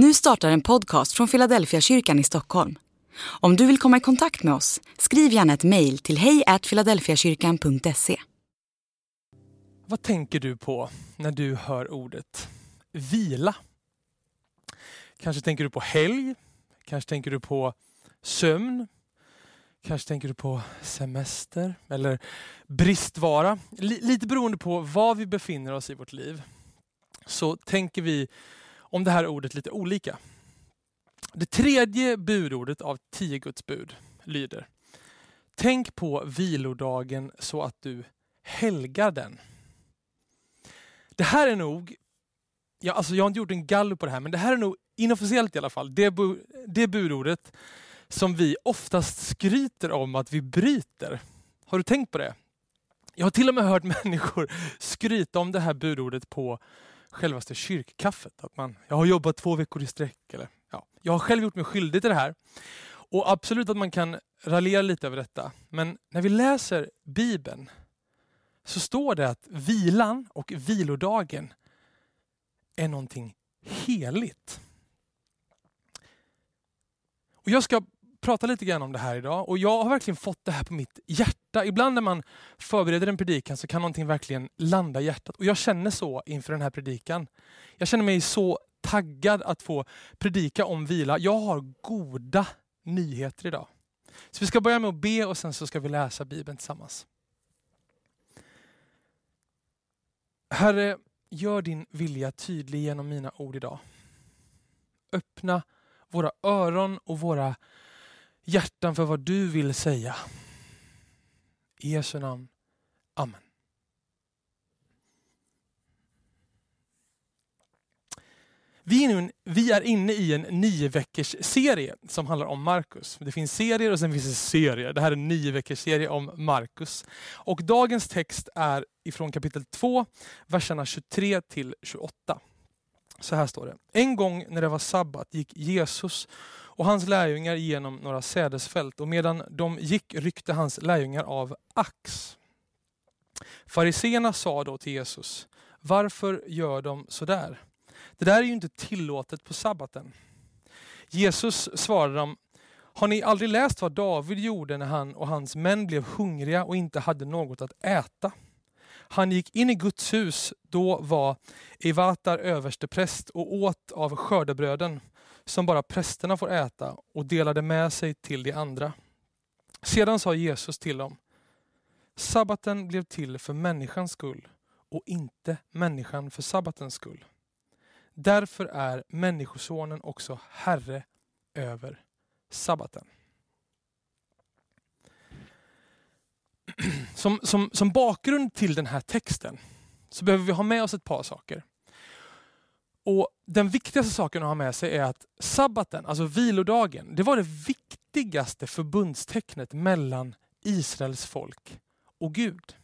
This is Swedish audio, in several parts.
Nu startar en podcast från Philadelphia kyrkan i Stockholm. Om du vill komma i kontakt med oss, skriv gärna ett mejl till hejfiladelfiakyrkan.se. Vad tänker du på när du hör ordet vila? Kanske tänker du på helg? Kanske tänker du på sömn? Kanske tänker du på semester eller bristvara? Lite beroende på var vi befinner oss i vårt liv så tänker vi om det här ordet lite olika. Det tredje budordet av tio Guds bud lyder Tänk på vilodagen så att du helgar den. Det här är nog, ja, alltså jag har inte gjort en gallup på det här, men det här är nog inofficiellt i alla fall det, bu, det budordet som vi oftast skryter om att vi bryter. Har du tänkt på det? Jag har till och med hört människor skryta om det här budordet på självaste kyrkkaffet. Att man, jag har jobbat två veckor i sträck. Eller, ja. Jag har själv gjort mig skyldig till det här. Och absolut att man kan raljera lite över detta. Men när vi läser Bibeln så står det att vilan och vilodagen är någonting heligt. Och jag ska prata lite grann om det här idag och jag har verkligen fått det här på mitt hjärta. Ibland när man förbereder en predikan så kan någonting verkligen landa i hjärtat och jag känner så inför den här predikan. Jag känner mig så taggad att få predika om vila. Jag har goda nyheter idag. Så vi ska börja med att be och sen så ska vi läsa Bibeln tillsammans. Herre, gör din vilja tydlig genom mina ord idag. Öppna våra öron och våra hjärtan för vad du vill säga. I Jesu namn. Amen. Vi är, nu, vi är inne i en nio veckors serie som handlar om Markus. Det finns serier och sen finns det serier. Det här är en nio veckors serie om Markus. Och dagens text är ifrån kapitel 2, verserna 23 till 28. Så här står det. En gång när det var sabbat gick Jesus och hans lärjungar genom några sädesfält och medan de gick ryckte hans lärjungar av ax. Fariseerna sa då till Jesus, varför gör de sådär? Det där är ju inte tillåtet på sabbaten. Jesus svarade dem, har ni aldrig läst vad David gjorde när han och hans män blev hungriga och inte hade något att äta? Han gick in i Guds hus, då var Evatar överstepräst och åt av skördebröden som bara prästerna får äta och delade med sig till de andra. Sedan sa Jesus till dem, sabbaten blev till för människans skull och inte människan för sabbatens skull. Därför är Människosonen också Herre över sabbaten. Som, som, som bakgrund till den här texten så behöver vi ha med oss ett par saker. Och Den viktigaste saken att ha med sig är att sabbaten, alltså vilodagen, det var det viktigaste förbundstecknet mellan Israels folk och Gud.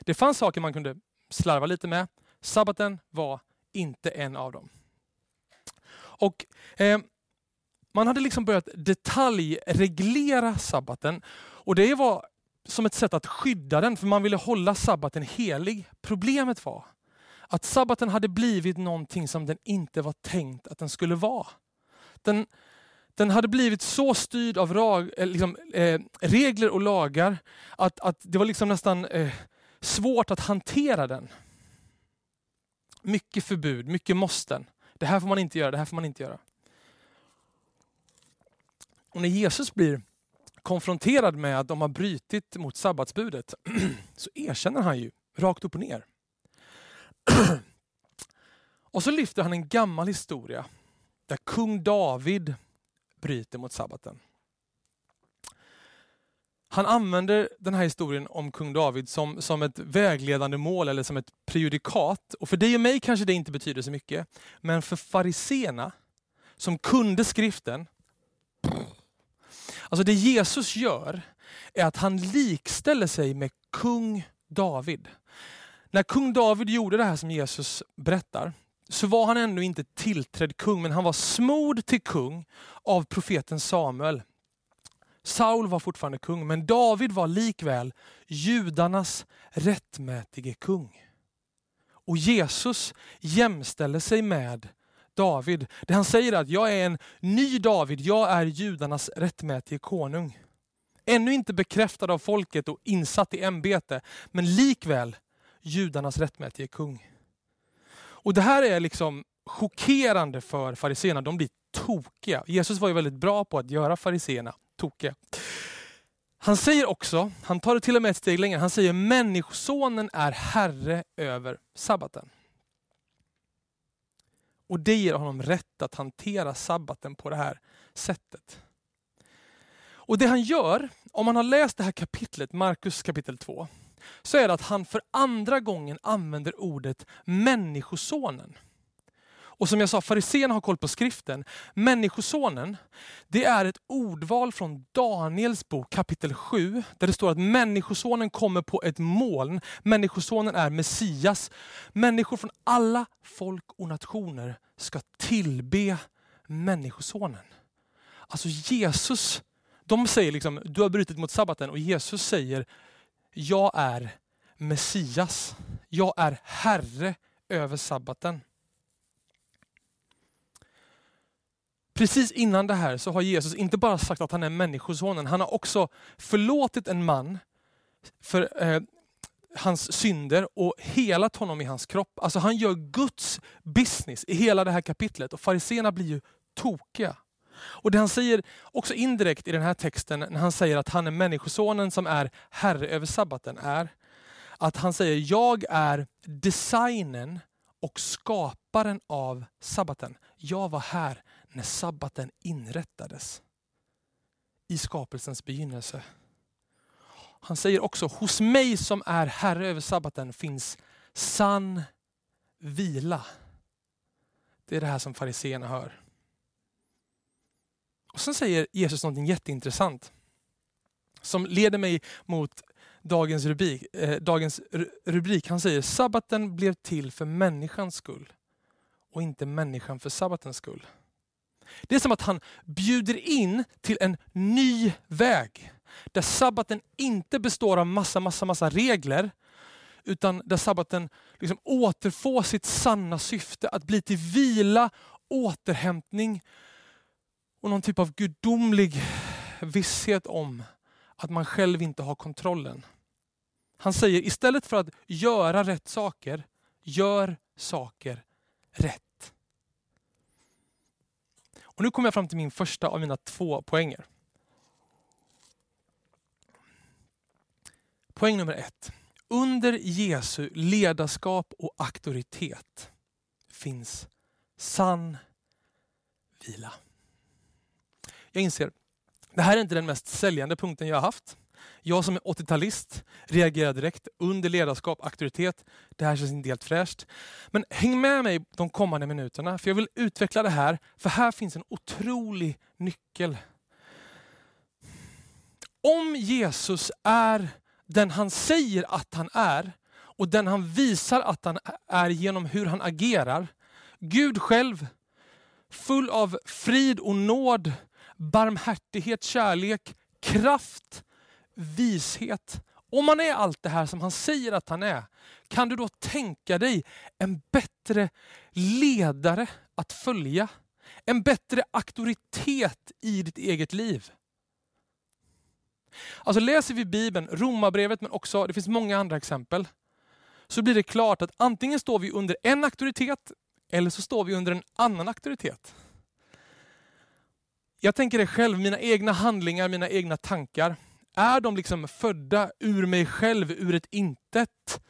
Det fanns saker man kunde slarva lite med. Sabbaten var inte en av dem. Och eh, Man hade liksom börjat detaljreglera sabbaten. Och det var som ett sätt att skydda den, för man ville hålla sabbaten helig. Problemet var att sabbaten hade blivit någonting som den inte var tänkt att den skulle vara. Den, den hade blivit så styrd av rag, eh, liksom, eh, regler och lagar att, att det var liksom nästan eh, svårt att hantera den. Mycket förbud, mycket måsten. Det här får man inte göra, det här får man inte göra. Och när Jesus blir konfronterad med att de har brutit mot sabbatsbudet så erkänner han ju rakt upp och ner. och så lyfter han en gammal historia där kung David bryter mot sabbaten. Han använder den här historien om kung David som, som ett vägledande mål eller som ett prejudikat. Och för dig och mig kanske det inte betyder så mycket. Men för fariseerna som kunde skriften. Alltså det Jesus gör är att han likställer sig med kung David. När kung David gjorde det här som Jesus berättar, så var han ännu inte tillträdd kung, men han var smord till kung av profeten Samuel. Saul var fortfarande kung, men David var likväl judarnas rättmätige kung. Och Jesus jämställer sig med David. Det han säger är att jag är en ny David, jag är judarnas rättmätige konung. Ännu inte bekräftad av folket och insatt i ämbete, men likväl judarnas rättmätige kung. Och det här är liksom chockerande för fariséerna. De blir tokiga. Jesus var ju väldigt bra på att göra fariséerna tokiga. Han säger också, han tar det till och med ett steg längre, han säger människosonen är herre över sabbaten. Och det ger honom rätt att hantera sabbaten på det här sättet. Och det han gör, om man har läst det här kapitlet, Markus kapitel 2, så är det att han för andra gången använder ordet människosonen. Och som jag sa, fariséerna har koll på skriften. Människosonen, det är ett ordval från Daniels bok kapitel 7, där det står att människosonen kommer på ett moln. Människosonen är Messias. Människor från alla folk och nationer ska tillbe människosonen. Alltså Jesus, de säger liksom, du har brutit mot sabbaten och Jesus säger, jag är Messias. Jag är Herre över sabbaten. Precis innan det här så har Jesus inte bara sagt att han är människosonen, han har också förlåtit en man för eh, hans synder och helat honom i hans kropp. Alltså han gör Guds business i hela det här kapitlet och fariséerna blir ju tokiga. Och det han säger också indirekt i den här texten när han säger att han är människosonen som är herre över sabbaten är att han säger jag är designen och skaparen av sabbaten. Jag var här när sabbaten inrättades i skapelsens begynnelse. Han säger också, hos mig som är herre över sabbaten finns sann vila. Det är det här som fariseerna hör. Och Sen säger Jesus något jätteintressant som leder mig mot dagens rubrik. Eh, dagens rubrik. Han säger sabbaten blev till för människans skull och inte människan för sabbatens skull. Det är som att han bjuder in till en ny väg. Där sabbaten inte består av massa, massa, massa regler. Utan där sabbaten liksom återfår sitt sanna syfte att bli till vila, återhämtning och någon typ av gudomlig visshet om att man själv inte har kontrollen. Han säger istället för att göra rätt saker, gör saker rätt. Och nu kommer jag fram till min första av mina två poänger. Poäng nummer ett. Under Jesu ledarskap och auktoritet finns sann vila. Jag inser, det här är inte den mest säljande punkten jag har haft. Jag som är 80-talist reagerar direkt under ledarskap, auktoritet. Det här känns inte helt fräscht. Men häng med mig de kommande minuterna för jag vill utveckla det här. För här finns en otrolig nyckel. Om Jesus är den han säger att han är och den han visar att han är genom hur han agerar. Gud själv, full av frid och nåd, barmhärtighet, kärlek, kraft, vishet. Om man är allt det här som han säger att han är, kan du då tänka dig en bättre ledare att följa? En bättre auktoritet i ditt eget liv? Alltså läser vi Bibeln, Romarbrevet men också, det finns många andra exempel, så blir det klart att antingen står vi under en auktoritet eller så står vi under en annan auktoritet. Jag tänker det själv, mina egna handlingar, mina egna tankar. Är de liksom födda ur mig själv, ur ett intet,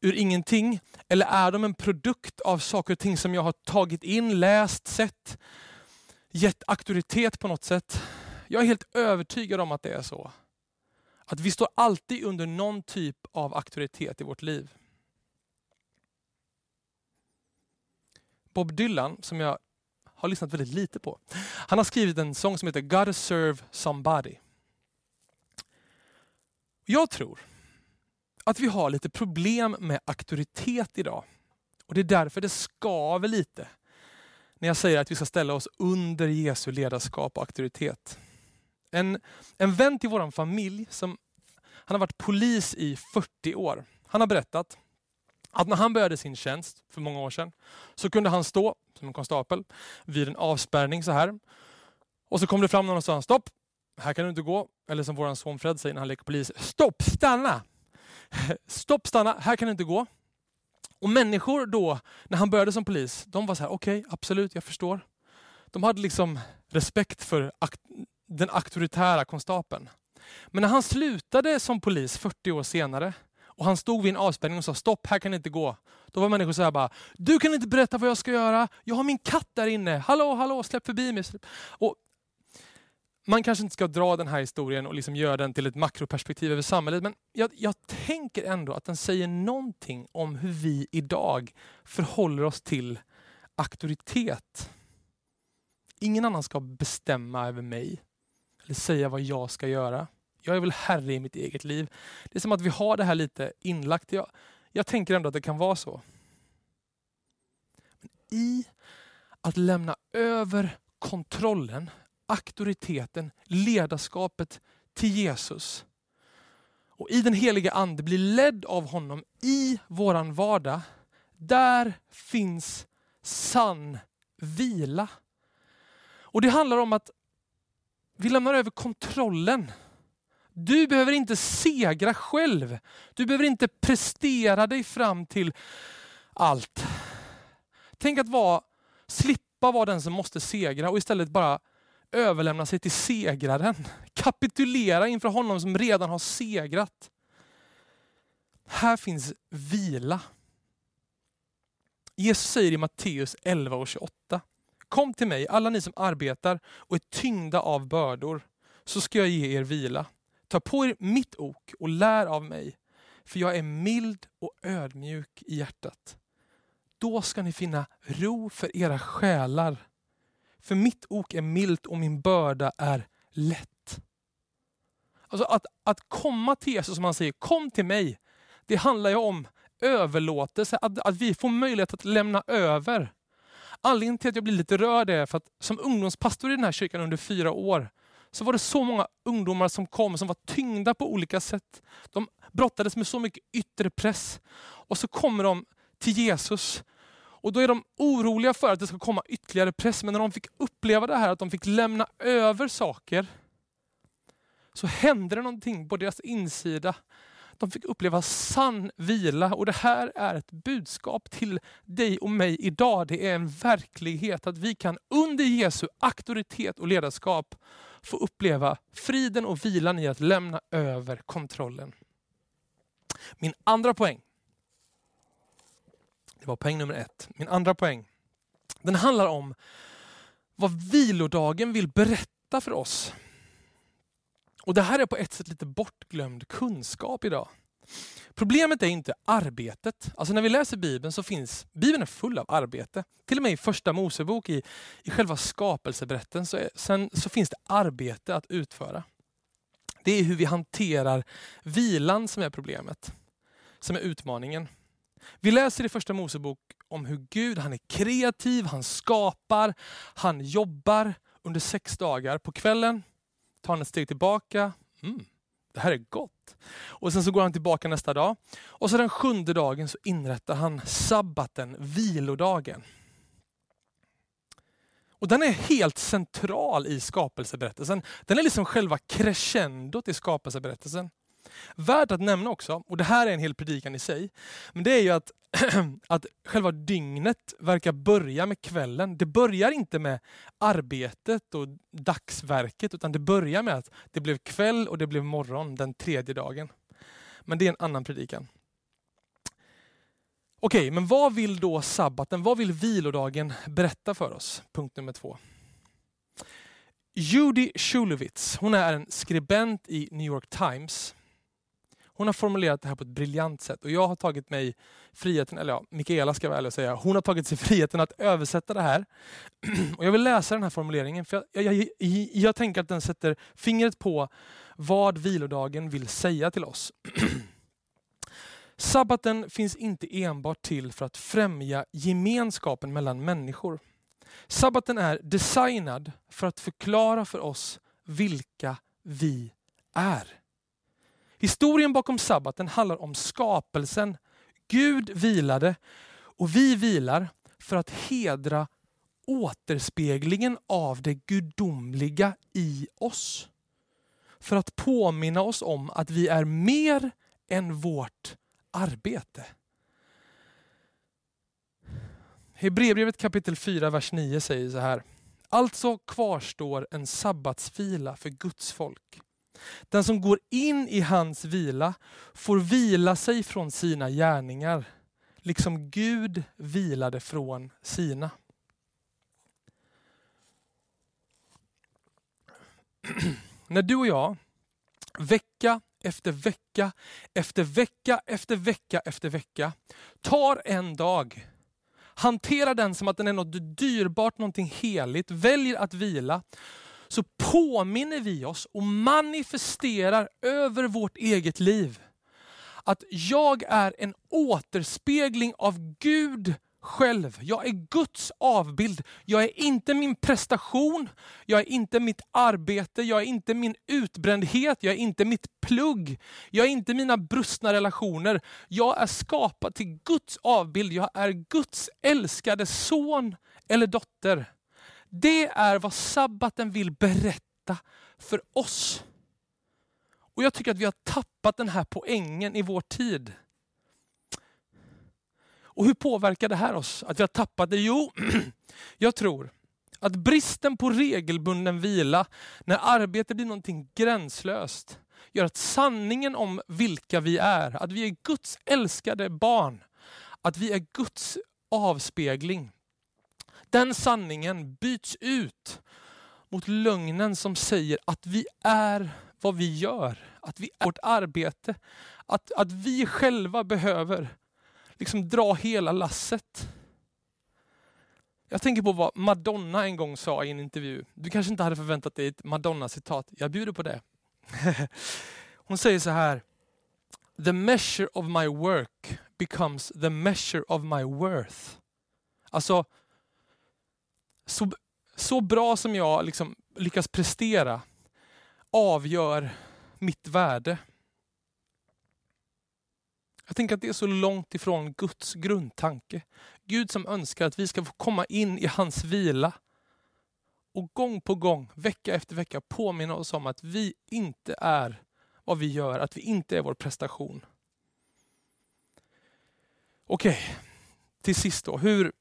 ur ingenting? Eller är de en produkt av saker och ting som jag har tagit in, läst, sett, gett auktoritet på något sätt? Jag är helt övertygad om att det är så. Att vi står alltid under någon typ av auktoritet i vårt liv. Bob Dylan, som jag har lyssnat väldigt lite på. Han har skrivit en sång som heter Gotta serve somebody. Jag tror att vi har lite problem med auktoritet idag. Och Det är därför det skaver lite när jag säger att vi ska ställa oss under Jesu ledarskap och auktoritet. En, en vän till vår familj, som, han har varit polis i 40 år. Han har berättat att när han började sin tjänst för många år sedan så kunde han stå som en konstapel vid en avspärrning så här. Och så kom det fram någon och sa stopp, här kan du inte gå. Eller som vår son Fred säger när han leker polis, stopp, stanna! Stopp, stanna, här kan du inte gå. Och människor då, när han började som polis, de var så här, okej, okay, absolut, jag förstår. De hade liksom respekt för den auktoritära konstapeln. Men när han slutade som polis 40 år senare och han stod vid en avspärrning och sa stopp, här kan ni inte gå. Då var människor så här bara, du kan inte berätta vad jag ska göra. Jag har min katt där inne. Hallå, hallå, släpp förbi mig. Och man kanske inte ska dra den här historien och liksom göra den till ett makroperspektiv över samhället, men jag, jag tänker ändå att den säger någonting om hur vi idag förhåller oss till auktoritet. Ingen annan ska bestämma över mig eller säga vad jag ska göra. Jag är väl herre i mitt eget liv. Det är som att vi har det här lite inlagt. Jag, jag tänker ändå att det kan vara så. Men I att lämna över kontrollen, auktoriteten, ledarskapet till Jesus och i den heliga ande bli ledd av honom i våran vardag. Där finns sann vila. Och Det handlar om att vi lämnar över kontrollen. Du behöver inte segra själv. Du behöver inte prestera dig fram till allt. Tänk att vara, slippa vara den som måste segra och istället bara överlämna sig till segraren. Kapitulera inför honom som redan har segrat. Här finns vila. Jesus säger i Matteus 11 och 28. Kom till mig, alla ni som arbetar och är tyngda av bördor, så ska jag ge er vila. Ta på er mitt ok och lär av mig, för jag är mild och ödmjuk i hjärtat. Då ska ni finna ro för era själar. För mitt ok är milt och min börda är lätt. Alltså att, att komma till Jesus, som han säger, kom till mig. Det handlar ju om överlåtelse, att, att vi får möjlighet att lämna över. Anledningen till att jag blir lite rörd är för att som ungdomspastor i den här kyrkan under fyra år så var det så många ungdomar som kom som var tyngda på olika sätt. De brottades med så mycket yttre press. Och så kommer de till Jesus och då är de oroliga för att det ska komma ytterligare press. Men när de fick uppleva det här att de fick lämna över saker så hände det någonting på deras insida de fick uppleva sann vila och det här är ett budskap till dig och mig idag. Det är en verklighet att vi kan under Jesu auktoritet och ledarskap få uppleva friden och vilan i att lämna över kontrollen. Min andra poäng, det var poäng nummer ett. Min andra poäng, den handlar om vad vilodagen vill berätta för oss och Det här är på ett sätt lite bortglömd kunskap idag. Problemet är inte arbetet. Alltså när vi läser Bibeln så finns Bibeln är full av arbete. Till och med i första Mosebok, i, i själva skapelseberättelsen, så, är, sen, så finns det arbete att utföra. Det är hur vi hanterar vilan som är problemet, som är utmaningen. Vi läser i första Mosebok om hur Gud han är kreativ, han skapar, han jobbar under sex dagar. På kvällen tar han ett steg tillbaka. Mm, det här är gott. Och sen så går han tillbaka nästa dag. Och så den sjunde dagen så inrättar han sabbaten, vilodagen. Och Den är helt central i skapelseberättelsen. Den är liksom själva crescendot i skapelseberättelsen. Värt att nämna också, och det här är en hel predikan i sig, men det är ju att, att själva dygnet verkar börja med kvällen. Det börjar inte med arbetet och dagsverket, utan det börjar med att det blev kväll och det blev morgon den tredje dagen. Men det är en annan predikan. Okej, men vad vill då sabbaten, vad vill vilodagen berätta för oss? Punkt nummer två. Judy Shulevitz, hon är en skribent i New York Times hon har formulerat det här på ett briljant sätt och jag har tagit mig friheten, eller ja, Mikaela ska jag väl säga, hon har tagit sig friheten att översätta det här. Och jag vill läsa den här formuleringen för jag, jag, jag, jag tänker att den sätter fingret på vad vilodagen vill säga till oss. Sabbaten finns inte enbart till för att främja gemenskapen mellan människor. Sabbaten är designad för att förklara för oss vilka vi är. Historien bakom sabbaten handlar om skapelsen, Gud vilade och vi vilar för att hedra återspeglingen av det gudomliga i oss. För att påminna oss om att vi är mer än vårt arbete. Hebreerbrevet kapitel 4, vers 9 säger så här. Alltså kvarstår en sabbatsvila för Guds folk. Den som går in i hans vila får vila sig från sina gärningar, liksom Gud vilade från sina. När du och jag, vecka efter vecka, efter vecka, efter vecka, efter vecka, tar en dag, hanterar den som att den är något dyrbart, någonting heligt, väljer att vila, så påminner vi oss och manifesterar över vårt eget liv att jag är en återspegling av Gud själv. Jag är Guds avbild. Jag är inte min prestation, jag är inte mitt arbete, jag är inte min utbrändhet, jag är inte mitt plugg, jag är inte mina brustna relationer. Jag är skapad till Guds avbild. Jag är Guds älskade son eller dotter. Det är vad sabbaten vill berätta för oss. Och Jag tycker att vi har tappat den här poängen i vår tid. Och hur påverkar det här oss? Att vi har tappat det? Jo, jag tror att bristen på regelbunden vila, när arbete blir någonting gränslöst, gör att sanningen om vilka vi är, att vi är Guds älskade barn, att vi är Guds avspegling. Den sanningen byts ut mot lögnen som säger att vi är vad vi gör, att vi är vårt arbete, att, att vi själva behöver liksom dra hela lasset. Jag tänker på vad Madonna en gång sa i en intervju. Du kanske inte hade förväntat dig ett Madonna-citat. Jag bjuder på det. Hon säger så här. The measure of my work becomes the measure of my worth. Alltså, så, så bra som jag liksom lyckas prestera avgör mitt värde. Jag tänker att det är så långt ifrån Guds grundtanke. Gud som önskar att vi ska få komma in i hans vila och gång på gång, vecka efter vecka påminna oss om att vi inte är vad vi gör, att vi inte är vår prestation. Okej, okay. till sist då. Hur,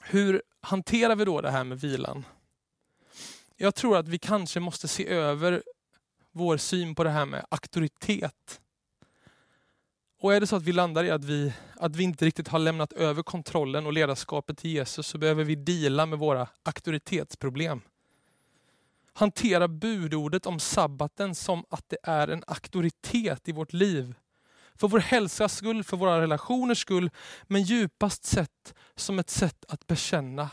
hur hanterar vi då det här med vilan? Jag tror att vi kanske måste se över vår syn på det här med auktoritet. Och är det så att vi landar i att vi, att vi inte riktigt har lämnat över kontrollen och ledarskapet till Jesus så behöver vi dela med våra auktoritetsproblem. Hantera budordet om sabbaten som att det är en auktoritet i vårt liv. För vår hälsas skull, för våra relationers skull, men djupast sett som ett sätt att bekänna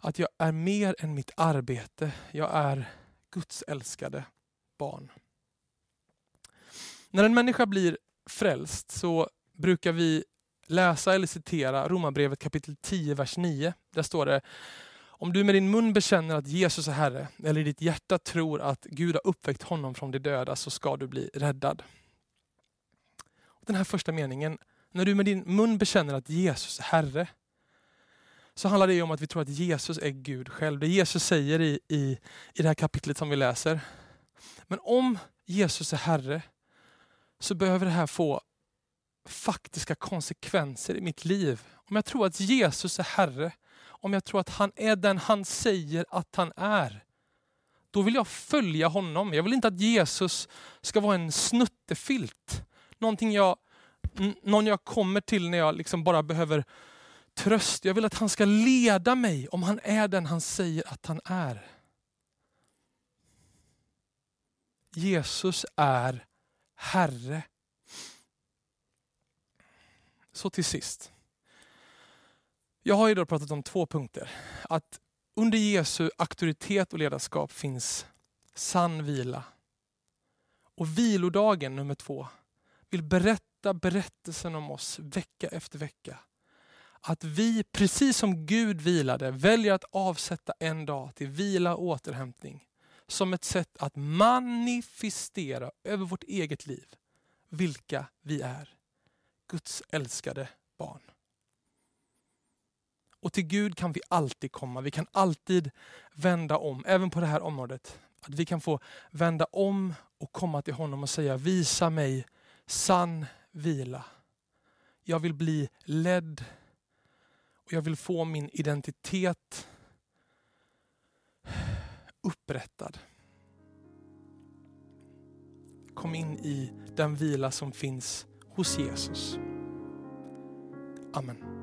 att jag är mer än mitt arbete. Jag är Guds älskade barn. När en människa blir frälst så brukar vi läsa eller citera Romarbrevet kapitel 10, vers 9. Där står det om du med din mun bekänner att Jesus är Herre, eller i ditt hjärta tror att Gud har uppväckt honom från de döda, så ska du bli räddad. Den här första meningen, när du med din mun bekänner att Jesus är Herre, så handlar det om att vi tror att Jesus är Gud själv. Det Jesus säger i, i, i det här kapitlet som vi läser. Men om Jesus är Herre, så behöver det här få faktiska konsekvenser i mitt liv. Om jag tror att Jesus är Herre, om jag tror att han är den han säger att han är, då vill jag följa honom. Jag vill inte att Jesus ska vara en snuttefilt. Någonting jag, någon jag kommer till när jag liksom bara behöver tröst. Jag vill att han ska leda mig om han är den han säger att han är. Jesus är Herre. Så till sist. Jag har idag pratat om två punkter. Att under Jesu auktoritet och ledarskap finns sann vila. Och vilodagen nummer två vill berätta berättelsen om oss vecka efter vecka. Att vi, precis som Gud vilade, väljer att avsätta en dag till vila och återhämtning som ett sätt att manifestera över vårt eget liv vilka vi är. Guds älskade barn. Och till Gud kan vi alltid komma. Vi kan alltid vända om, även på det här området. Att vi kan få vända om och komma till honom och säga, visa mig sann vila. Jag vill bli ledd och jag vill få min identitet upprättad. Kom in i den vila som finns hos Jesus. Amen.